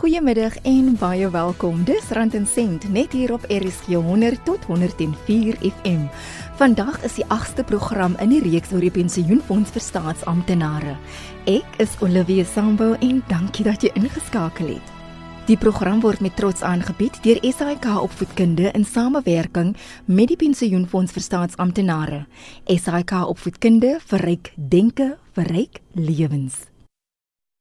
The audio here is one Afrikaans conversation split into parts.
Goeiemiddag en baie welkom. Dis Rand en Sent net hier op RSG 100 tot 104 FM. Vandag is die 8ste program in die reeks oor die pensioenfonds vir staatsamptenare. Ek is Olivia Sambo en dankie dat jy ingeskakel het. Die program word met trots aangebied deur SAIK Opvoedkunde in samewerking met die Pensioenfonds vir Staatsamptenare. SAIK Opvoedkunde verryk denke, verryk lewens.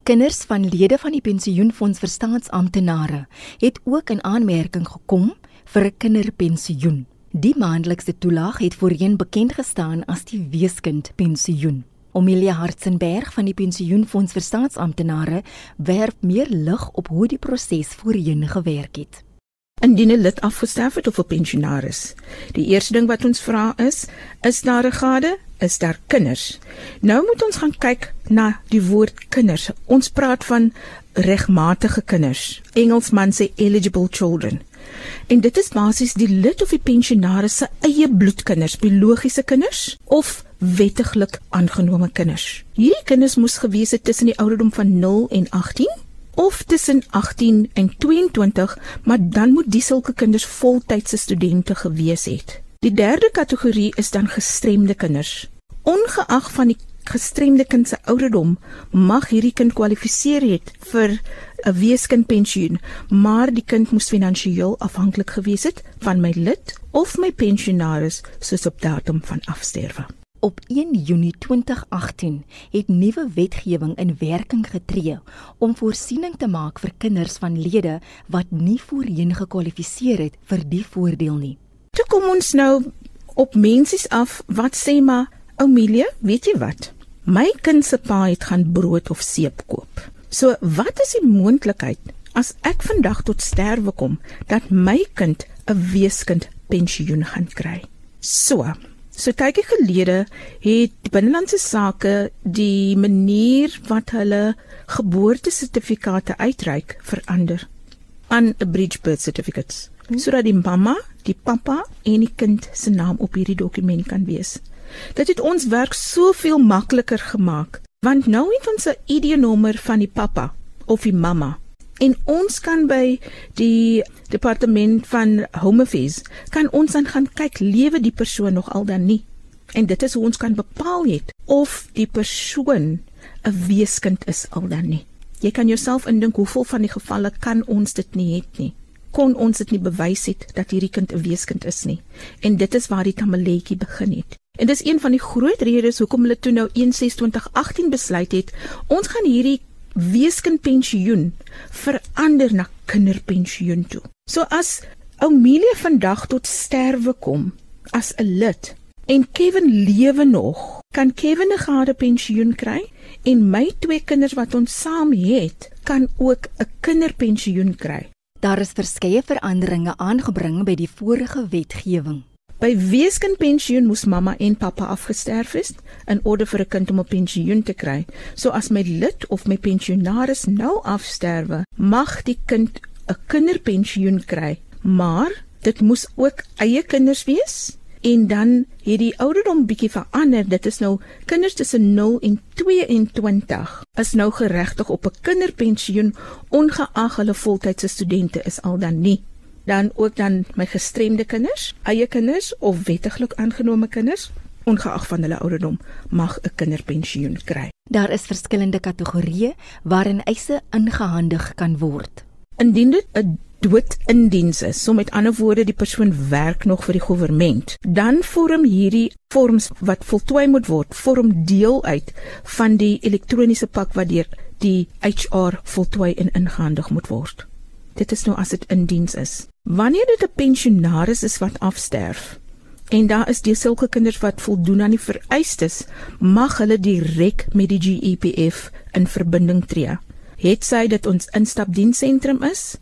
Kinders van lede van die pensioenfonds vir staatsamptenare het ook in aanmerking gekom vir 'n kinderpensioen. Die maandelikse toelaag het voorheen bekend gestaan as die weeskind pensioen. Omilia Hartzenberg van die pensioenfonds vir staatsamptenare werp meer lig op hoe die proses voorheen gewerk het. Indien 'n lid afgestorf het of 'n pensionaris, die eerste ding wat ons vra is, is daar 'n gade is daar kinders. Nou moet ons gaan kyk na die woord kinders. Ons praat van regmatige kinders. Engelsman sê eligible children. En dit is basies die lid of die pensionaris se eie bloedkinders, biologiese kinders of wettiglik aangenome kinders. Hierdie kinders moes gewees het tussen die ouderdom van 0 en 18 of tussen 18 en 22, maar dan moet die sulke kinders voltydse studente gewees het. Die derde kategorie is dan gestremde kinders. Ongeag van die gestremde kind se ouderdom, mag hierdie kind kwalifiseer het vir 'n weeskindpensioen, maar die kind moes finansiëel afhanklik gewees het van my lid of my pensionaris soos op datum van afsterwe. Op 1 Junie 2018 het nuwe wetgewing in werking getree om voorsiening te maak vir kinders van lede wat nie voorheen gekwalifiseer het vir die voordeel nie. Toe kom ons nou op mensies af wat sê maar Amelia, weet jy wat? My kind se pa het gaan brood of seep koop. So wat is die moontlikheid as ek vandag tot sterwe kom dat my kind 'n weeskind pensioen gaan kry? So So tydjie gelede het binnelandse sake die manier wat hulle geboortesertifikate uitreik verander aan 'n bridge birth certificates sodat die mamma, die pappa en die kind se naam op hierdie dokument kan wees. Dit het ons werk soveel makliker gemaak, want nou het ons 'n ID-nommer van die pappa of die mamma en ons kan by die departement van home affairs kan ons dan gaan kyk lewe die persoon nog al dan nie. En dit is hoe ons kan bepaal het of die persoon 'n weeskind is al dan nie. Jy kan jouself indink hoeveel van die gevalle kan ons dit nie het nie kon ons dit nie bewys het dat hierdie kind 'n weeskind is nie. En dit is waar die tamaletjie begin het. En dis een van die groot redes hoekom hulle toe nou 162018 besluit het, ons gaan hierdie weeskind pensioen verander na kinderpensioen toe. So as Amelia vandag tot sterwe kom as 'n lid en Kevin lewe nog, kan Kevin 'n gade pensioen kry en my twee kinders wat ons saam het, kan ook 'n kinderpensioen kry. Daar is verskeie veranderinge aangebring by die vorige wetgewing. By weeskindpensioen moes mamma en pappa afgesterf het in orde vir 'n kind om 'n pensioen te kry. So as my lid of my pensionaris nou afsterwe, mag die kind 'n kinderpensioen kry, maar dit moes ook eie kinders wees en dan hierdie ouderdom bietjie verander. Dit is nou kinders tussen 0 en 22 is nou geregtig op 'n kinderpensioen ongeag hulle voltydse studente is al dan nie. Dan ook dan my gestremde kinders, eie kinders of wettiglik aangenome kinders ongeag van hulle ouderdom mag 'n kinderpensioen kry. Daar is verskillende kategorieë waarin eise ingehandig kan word. Indien dit 'n dood in diens is, so met ander woorde die persoon werk nog vir die regering, dan vorm hierdie vorms wat voltooi moet word, vorm deel uit van die elektroniese pak wat deur die HR voltooi en ingehandig moet word. Dit is nou as dit in diens is. Wanneer dit 'n pensionaris is wat afsterf en daar is die sulke kinders wat voldoen aan die vereistes, mag hulle direk met die GEPF in verbinding tree. Het sy dit ons instapdiensentrum is,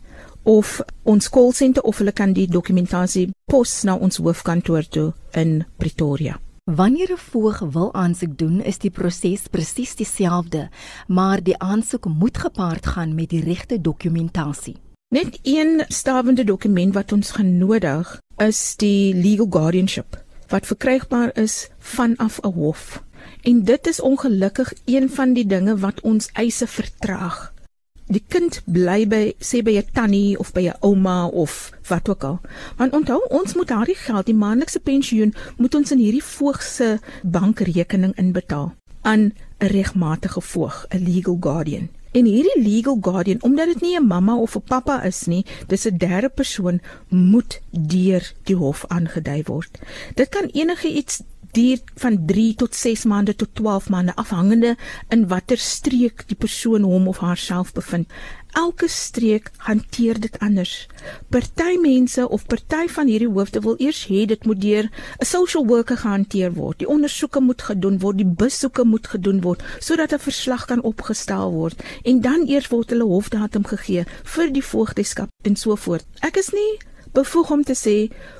of ons callsenter of hulle kan die dokumentasie pos na ons hoofkantoor toe in Pretoria. Wanneer 'n voog wil aansoek doen, is die proses presies dieselfde, maar die aansoek moet gepaard gaan met die regte dokumentasie. Net een stawende dokument wat ons genodig is die legal guardianship wat verkrygbaar is vanaf 'n hof. En dit is ongelukkig een van die dinge wat ons eise vertraag die kind bly by sê by 'n tannie of by 'n ouma of wat ook al. Want onthou, ons moet daardie geld, die maandelikse pensioen, moet ons in hierdie voog se bankrekening inbetaal aan 'n regmatige voog, 'n legal guardian. En hierdie legal guardian, omdat dit nie 'n mamma of 'n pappa is nie, dis 'n derde persoon moet deur die hof aangedui word. Dit kan enige iets duur van 3 tot 6 maande tot 12 maande afhangende in watter streek die persoon hom of haarself bevind. Elke streek hanteer dit anders. Party mense of party van hierdie hoofde wil eers hê dit moet deur 'n social worker gehanteer word. Die ondersoeke moet gedoen word, die besoeke moet gedoen word sodat 'n verslag kan opgestel word en dan eers word hulle hofdatum gegee vir die voogdeskap en so voort. Ek is nie bevoeg om te sê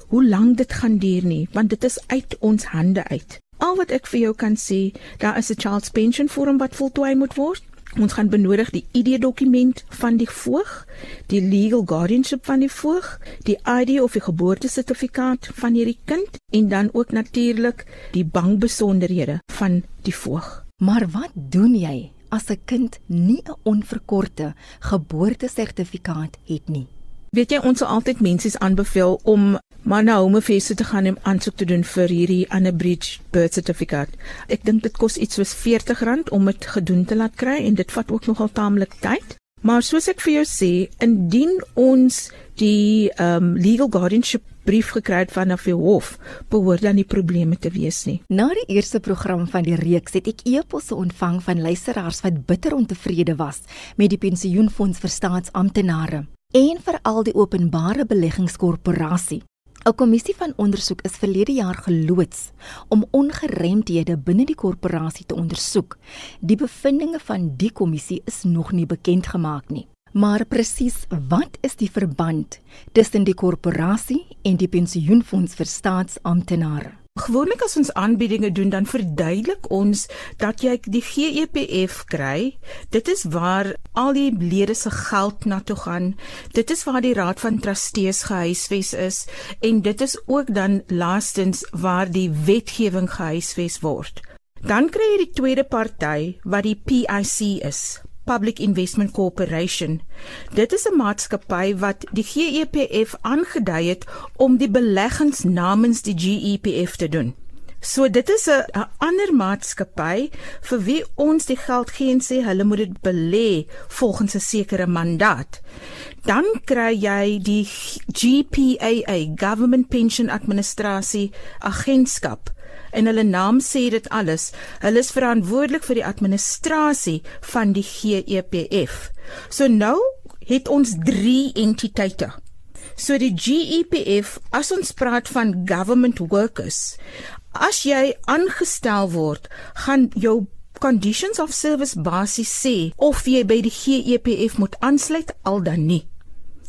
hoe lank dit gaan duur nie, want dit is uit ons hande uit. Al wat ek vir jou kan sê, daar is 'n child pension vorm wat voltooi moet word. Ons gaan benodig die ID-dokument van die voog, die legal guardianship van die voog, die ID of die geboortesertifikaat van hierdie kind en dan ook natuurlik die bankbesonderhede van die voog. Maar wat doen jy as 'n kind nie 'n onverkorte geboortesertifikaat het nie? Weet jy ons sal altyd mense aanbeveel om maar na home feste te gaan en aansoek te doen vir hierdie unabridged birth certificate. Ek dink dit kos iets soos R40 om dit gedoen te laat kry en dit vat ook nogal taamlik tyd. Maar soos ek vir jou sê, indien ons die um legal guardianship brief gekry het vanaf die hof, behoort dan nie probleme te wees nie. Na die eerste program van die reeks het ek e-posse ontvang van luisteraars wat bitter ontevrede was met die pensioenfonds vir staatsamptenare en veral die openbare beleggingskorporasie. 'n Kommissie van ondersoek is verlede jaar geloods om ongeremdhede binne die korporasie te ondersoek. Die bevindinge van die kommissie is nog nie bekend gemaak nie. Maar presies wat is die verband tussen die korporasie en die pensioenfonds vir staatsamptenare? Gewoonlik as ons aanbiedinge doen, dan verduidelik ons dat jy die GEPF kry. Dit is waar al die lede se geld na toe gaan. Dit is waar die raad van trustees gehuisves is en dit is ook dan laastens waar die wetgewing gehuisves word. Dan kry jy die tweede party wat die PIC is. Public Investment Corporation. Dit is 'n maatskappy wat die GEPF aangedui het om die beleggings namens die GEPF te doen. So dit is 'n ander maatskappy vir wie ons die geld gee en sê hulle moet dit belê volgens 'n sekere mandaat. Dan kry jy die GPAA, Government Pension Administrasie Agentskap en hulle naam sê dit alles. Hulle is verantwoordelik vir die administrasie van die GEPF. So nou het ons 3 entiteite. So die GEPF, as ons praat van government workers, as jy aangestel word, gaan jou conditions of service basis sê of jy by die GEPF moet aansluit al dan nie.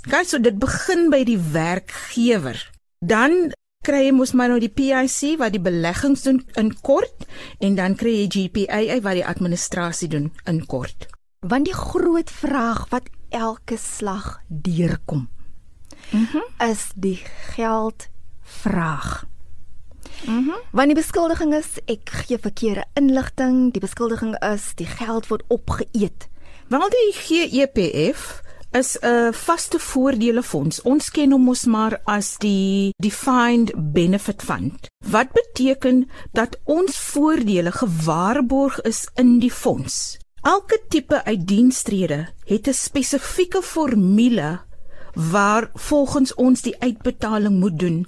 Kyk, so dit begin by die werkgewer. Dan kry jy mos maar nou die PIC wat die beleggings doen in kort en dan kry jy GPAA wat die administrasie doen in kort. Want die groot vraag wat elke slag deurkom. Mm is die geld vraag. Mhm. Mm Want die beskuldiging is ek gee verkeerde inligting, die beskuldiging is die geld word opgeëet. Want die GEPF is 'n vaste voordele fonds. Ons ken hom mos maar as die defined benefit fund. Wat beteken dat ons voordele gewaarborg is in die fonds. Elke tipe uitdienstrede het 'n spesifieke formule waar volgens ons die uitbetaling moet doen.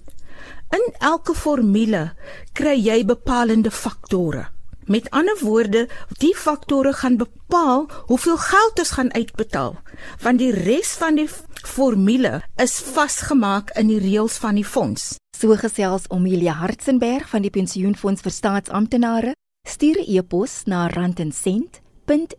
In elke formule kry jy bepalende faktore. Met ander woorde, die faktore gaan bepaal hoeveel geld ons gaan uitbetaal, want die res van die formule is vasgemaak in die reëls van die fonds. So gesels Omelia Hartzenberg van die Pensioenfonds vir Staatsamptenare. Stuur 'n e-pos na Rand en Sent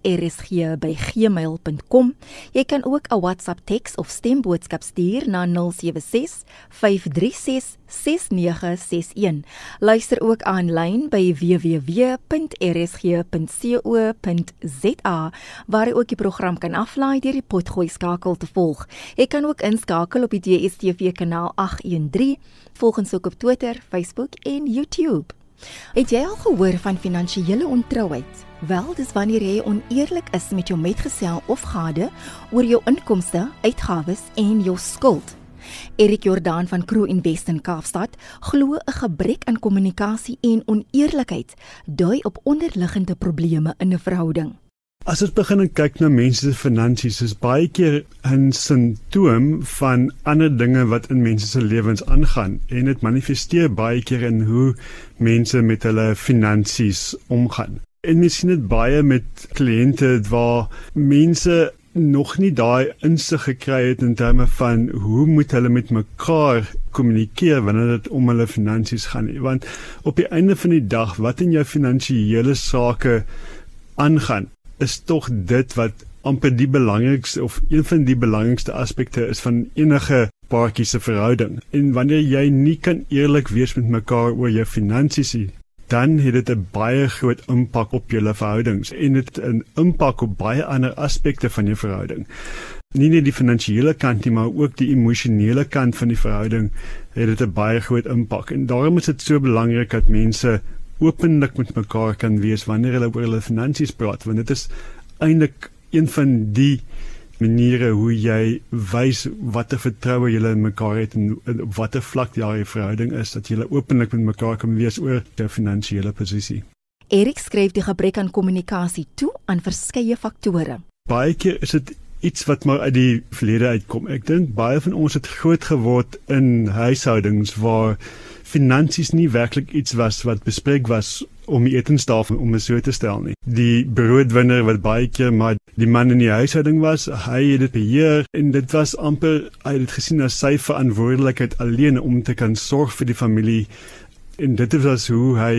rsg@gmail.com. Jy kan ook 'n WhatsApp teks of stemboodskap stuur na 076 536 6961. Luister ook aanlyn by www.rsg.co.za waar jy ook die program kan aflaai deur die potgooi skakel te volg. Jy kan ook inskakel op die DStv kanaal 813. Volg ons ook op Twitter, Facebook en YouTube. Het jy al gehoor van finansiële ontrouheid? Wel, dis wanneer jy oneerlik is met jou metgesel of gade oor jou inkomste, uitgawes en jou skuld. Erik Jordan van Crew Invest in Kaapstad glo 'n gebrek aan kommunikasie en oneerlikheid dui op onderliggende probleme in 'n verhouding. As ons begin kyk na mense se finansies, is baie keer 'n simptoom van ander dinge wat in mense se lewens aangaan en dit manifesteer baie keer in hoe mense met hulle finansies omgaan. En mens sien dit baie met kliënte waar mense nog nie daai insig gekry het in terme van hoe moet hulle met mekaar kommunikeer wanneer dit om hulle finansies gaan nie. Want op die einde van die dag wat in jou finansiële sake aangaan is tog dit wat amper die belangrikste of een van die belangrikste aspekte is van enige paartjie se verhouding. En wanneer jy nie kan eerlik wees met mekaar oor jou finansies nie dan het dit 'n baie groot impak op julle verhoudings en dit 'n impak op baie ander aspekte van jou verhouding. Nie net die finansiële kant nie, maar ook die emosionele kant van die verhouding het dit 'n baie groot impak. En daarom is dit so belangrik dat mense openlik met mekaar kan wees wanneer hulle oor hulle finansies praat, want dit is eintlik een van die maniere hoe jy wys watter vertroue julle in mekaar het en op watter vlak daai verhouding is dat julle openlik met mekaar kan wees oor jou finansiële posisie. Erik skryf die gebrek aan kommunikasie toe aan verskeie faktore. Baie keer is dit iets wat maar uit die verlede uitkom. Ek dink baie van ons het groot geword in huishoudings waar finansies nie werklik iets was wat bespreek was om die etenstafel om so te stel nie. Die broodwinner wat baie keer maar die man in die huishouding was, hy het dit beheer en dit was amper hy het gesien as sy verantwoordelikheid alleen om te kan sorg vir die familie en dit was hoe hy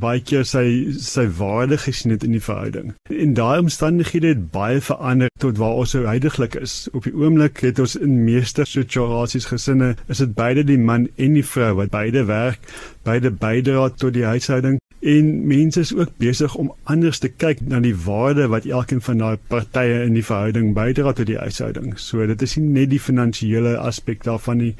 baie keer sy sy waarde gesien het in die verhouding. In daai omstandighede het baie verander tot waar ons so heidaglik is. Op die oomblik het ons in meeste situasies gesinne is dit beide die man en die vrou wat beide werk, beide bydra tot die huishouding En mense is ook besig om anders te kyk na die waarde wat elkeen van daai partye in die verhouding bydra tot die huishouding. So dit is nie net die finansiële aspek daarvan nie,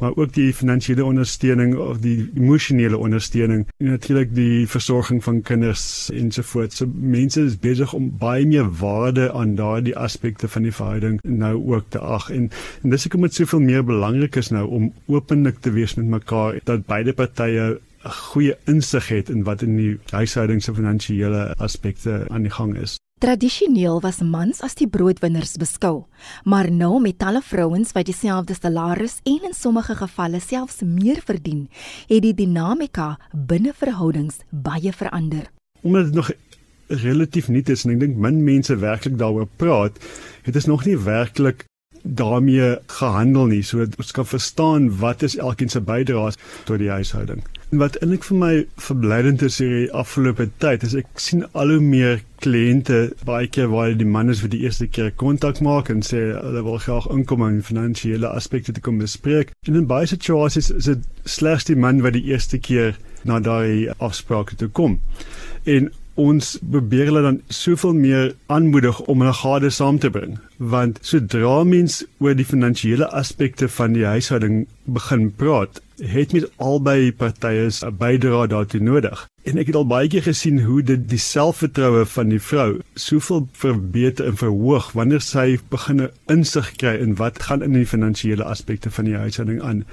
maar ook die finansiële ondersteuning of die emosionele ondersteuning en natuurlik die versorging van kinders ensovoorts. So mense is besig om baie meer waarde aan daardie aspekte van die verhouding nou ook te ag. En, en dis ek om dit soveel meer belangrik is nou om openlik te wees met mekaar dat beide partye 'n goeie insig het in wat in die huishouding se finansiële aspekte aan die gang is. Tradisioneel was mans as die broodwinners beskou, maar nou met talle vrouens wat dieselfde salaris en in sommige gevalle selfs meer verdien, het die dinamika binne verhoudings baie verander. Omdat dit nog relatief nuut is en ek dink min mense werklik daaroor praat, het dit nog nie werklik daarmee gehandel nie. So ons kan verstaan wat is elkeen se bydraes tot die huishouding. En wat eintlik vir my verblydend is hierdie afgelope tyd is ek sien al hoe meer kliënte baie keer waar die manne vir die eerste keer kontak maak en sê hulle wil graag inkom en finansiële aspekte te kom bespreek. En in baie situasies is dit slegs die man wat die eerste keer na daai afspraak toe kom. En ons probeer hulle dan soveel meer aanmoedig om hulle gade saam te bring want sodra mens oor die finansiële aspekte van die huishouding begin praat het mens albei partye 'n bydrae daartoe nodig. En ek het al baie keer gesien hoe dit die selfvertroue van die vrou soveel verbeter en verhoog wanneer sy begin insig kry in wat gaan in die finansiële aspekte van die huishouding aan.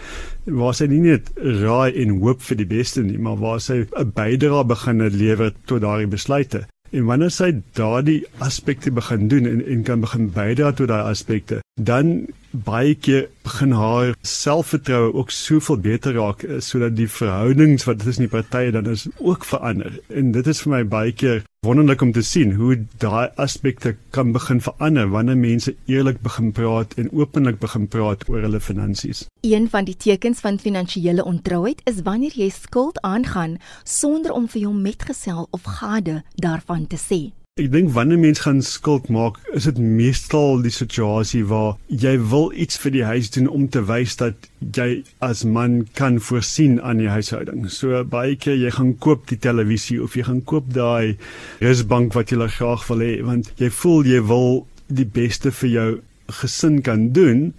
Waar sy nie net raai en hoop vir die beste nie maar waar sy 'n bydrae begin lewer tot daardie besluite En wanneer sy daardie aspekte begin doen en en kan begin bydra tot daai aspekte, dan baie keer begin haar selfvertroue ook soveel beter raak eh, sodat die verhoudings wat tussen die partye dan is ook verander. En dit is vir my baie keer wonderlik om te sien hoe daai aspekte kan begin verander wanneer mense eerlik begin praat en openlik begin praat oor hulle finansies. Een van die tekens van finansiële ontrouheid is wanneer jy skuld aangaan sonder om vir jou metgesel of gade daarvan te sê. Ek dink wanneer mens gaan skuld maak, is dit meestal die situasie waar jy wil iets vir die huis doen om te wys dat jy as man kan voorsien aan die huishouding. So baie keer jy gaan koop die televisie of jy gaan koop daai rusbank wat jy graag wil hê want jy voel jy wil die beste vir jou gesin kan doen,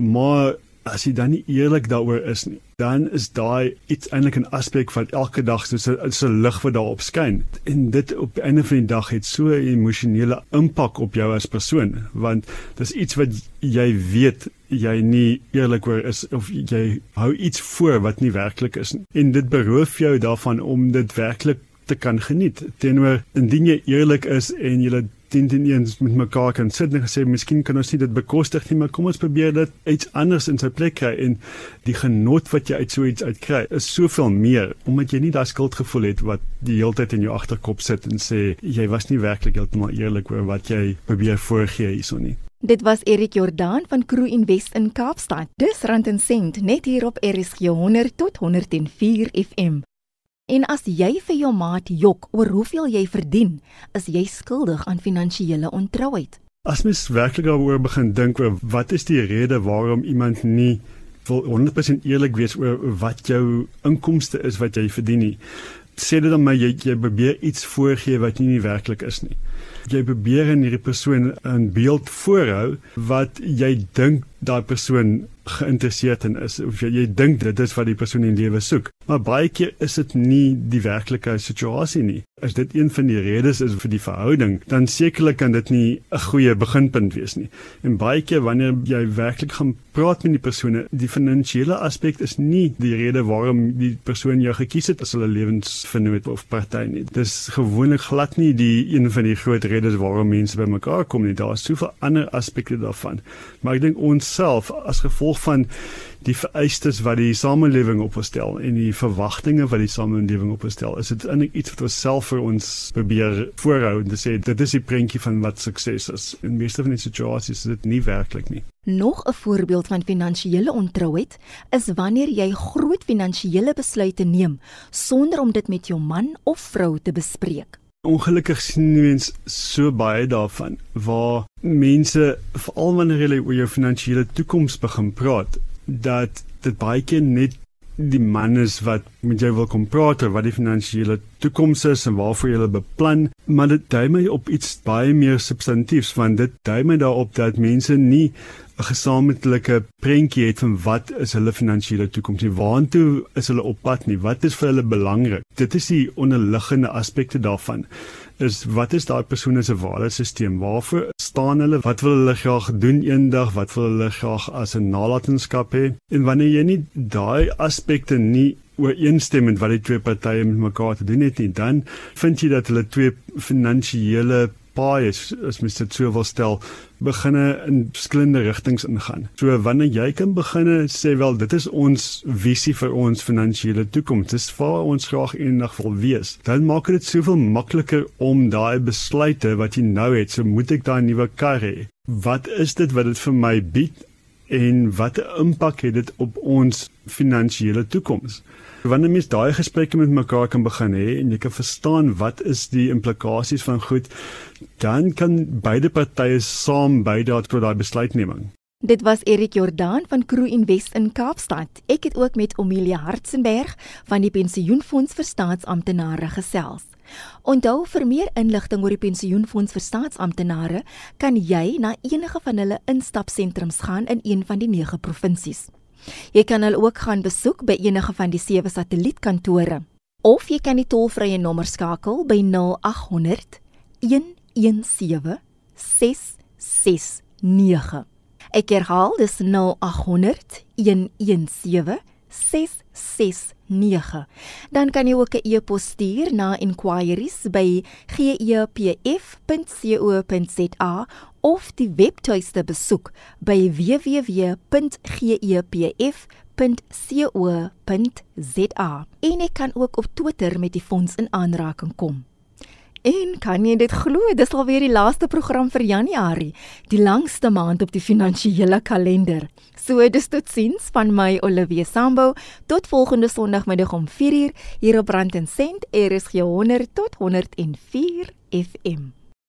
maar as jy dan nie eerlik daaroor is nie, dan is daai iets eintlik 'n aspek van elke dag soos 'n so lig wat daarop skyn. En dit op die einde van die dag het so 'n emosionele impak op jou as persoon, want dis iets wat jy weet jy nie eerlik oor is of jy hou iets voor wat nie werklik is nie. En dit beroof jou daarvan om dit werklik te kan geniet. Teenoor indien jy eerlik is en jy teen teen eens met mekaar kan sit en gesê miskien kan ons nie dit bekostig nie, maar kom ons probeer dit iets anders in sy plek kry en die genot wat jy uit so iets uitkry is soveel meer omdat jy nie daai skuldgevoel het wat die hele tyd in jou agterkop sit en sê jy was nie werklik heeltemal eerlik oor wat jy probeer voorgee hierson nie. Dit was Erik Jordaan van Crew Invest in Kaapstad. Dis Rand en Sent net hier op RSG 100 tot 104 FM. En as jy vir jou maat jok oor hoeveel jy verdien, is jy skuldig aan finansiële ontrouheid. As mens werklik daaroor begin dink oor wat is die rede waarom iemand nie wil 100% eerlik wees oor wat jou inkomste is wat jy verdien nie. Sê dit dan maar jy jy probeer iets voorgee wat nie, nie werklik is nie. Jy probeer in hierdie persoon 'n beeld voorhou wat jy dink daai persoon geïnteresseerd in is of jy, jy dink dit is wat die persoon in lewe soek. Maar baie keer is dit nie die werklike situasie nie. As dit een van die redes is vir die verhouding, dan sekerlik kan dit nie 'n goeie beginpunt wees nie. En baie keer wanneer jy werklik gaan praat met die persone, die finansiële aspek is nie die rede waarom die persoon jou gekies het as hulle lewensvernoot of party nie. Dis gewoonlik glad nie die een van die groot redes waarom mense bymekaar kom nie. Daar is soveel ander aspekte daarvan. Maar ek dink ons self as gevolg van die vereistes wat die samelewing opstel en die verwagtinge wat die samelewing opstel is dit eintlik iets wat ons self vir ons probeer voorhou en sê dit is die prentjie van wat sukses is in meeste van die situasies is dit nie werklik nie Nog 'n voorbeeld van finansiële ontrouheid is wanneer jy groot finansiële besluite neem sonder om dit met jou man of vrou te bespreek. Ongelukkig sien mens so baie daarvan waar mense veral wanneer hulle oor jou finansiële toekoms begin praat dat dit baie keer net die man is wat met jou wil kom praat oor wat die finansiële toekoms is en waarvoor jy beplan maar dit dui my op iets baie meer substantiefs want dit dui my daarop dat mense nie 'n gesamentlike prentjie het van wat is hulle finansiële toekoms nie. Waartoe is hulle op pad nie? Wat is vir hulle belangrik? Dit is die onderliggende aspekte daarvan. Is wat is daai persoon se waardesisteem? Waarvoor staan hulle? Wat wil hulle graag doen eendag? Wat wil hulle graag as 'n nalatenskap hê? En wanneer jy nie daai aspekte nie ooreenstemmend wat die twee partye met mekaar te doen het nie, dan vind jy dat hulle twee finansiële paai is as mens dit so wil stel beginne in verskillende rigtings ingaan. So wanneer jy kan beginne sê wel dit is ons visie vir ons finansiële toekoms. Dis waar ons graag eendag wil wees. Dan maak dit soveel makliker om daai besluite wat jy nou het, so moet ek daai nuwe kar hê. Wat is dit wat dit vir my bied en watter impak het dit op ons finansiële toekoms? Wanneer mens daai gesprekke met mekaar kan begin hê en jy kan verstaan wat is die implikasies van goed, dan kan beide partye saam bydra tot daai besluitneming. Dit was Erik Jordaan van Crew Invest in Kaapstad. Ek het ook met Omelia Hartzenberg van die Pensioenfonds vir Staatsamptenare gesels. Onthou vir meer inligting oor die Pensioenfonds vir Staatsamptenare, kan jy na enige van hulle instapsentrums gaan in een van die 9 provinsies. Jy kan hulle ook gaan besoek by enige van die sewe satellietkantore of jy kan die tolvrye nommer skakel by 0800 117 669. Ek herhaal dis 0800 117 669. Dan kan jy ook 'n e-pos stuur na inquiries by gepf.co.za of die webtuiste besoek by www.gepf.co.za. En ek kan ook op Twitter met die fonds in aanraking kom. En kan jy dit glo, dis alweer die laaste program vir Januarie, die langste maand op die finansiële kalender. So dis tot sins van my Olivia Sambo tot volgende Sondagmiddag om 4uur hier op Rand en Sent RSG 100 tot 104 FM.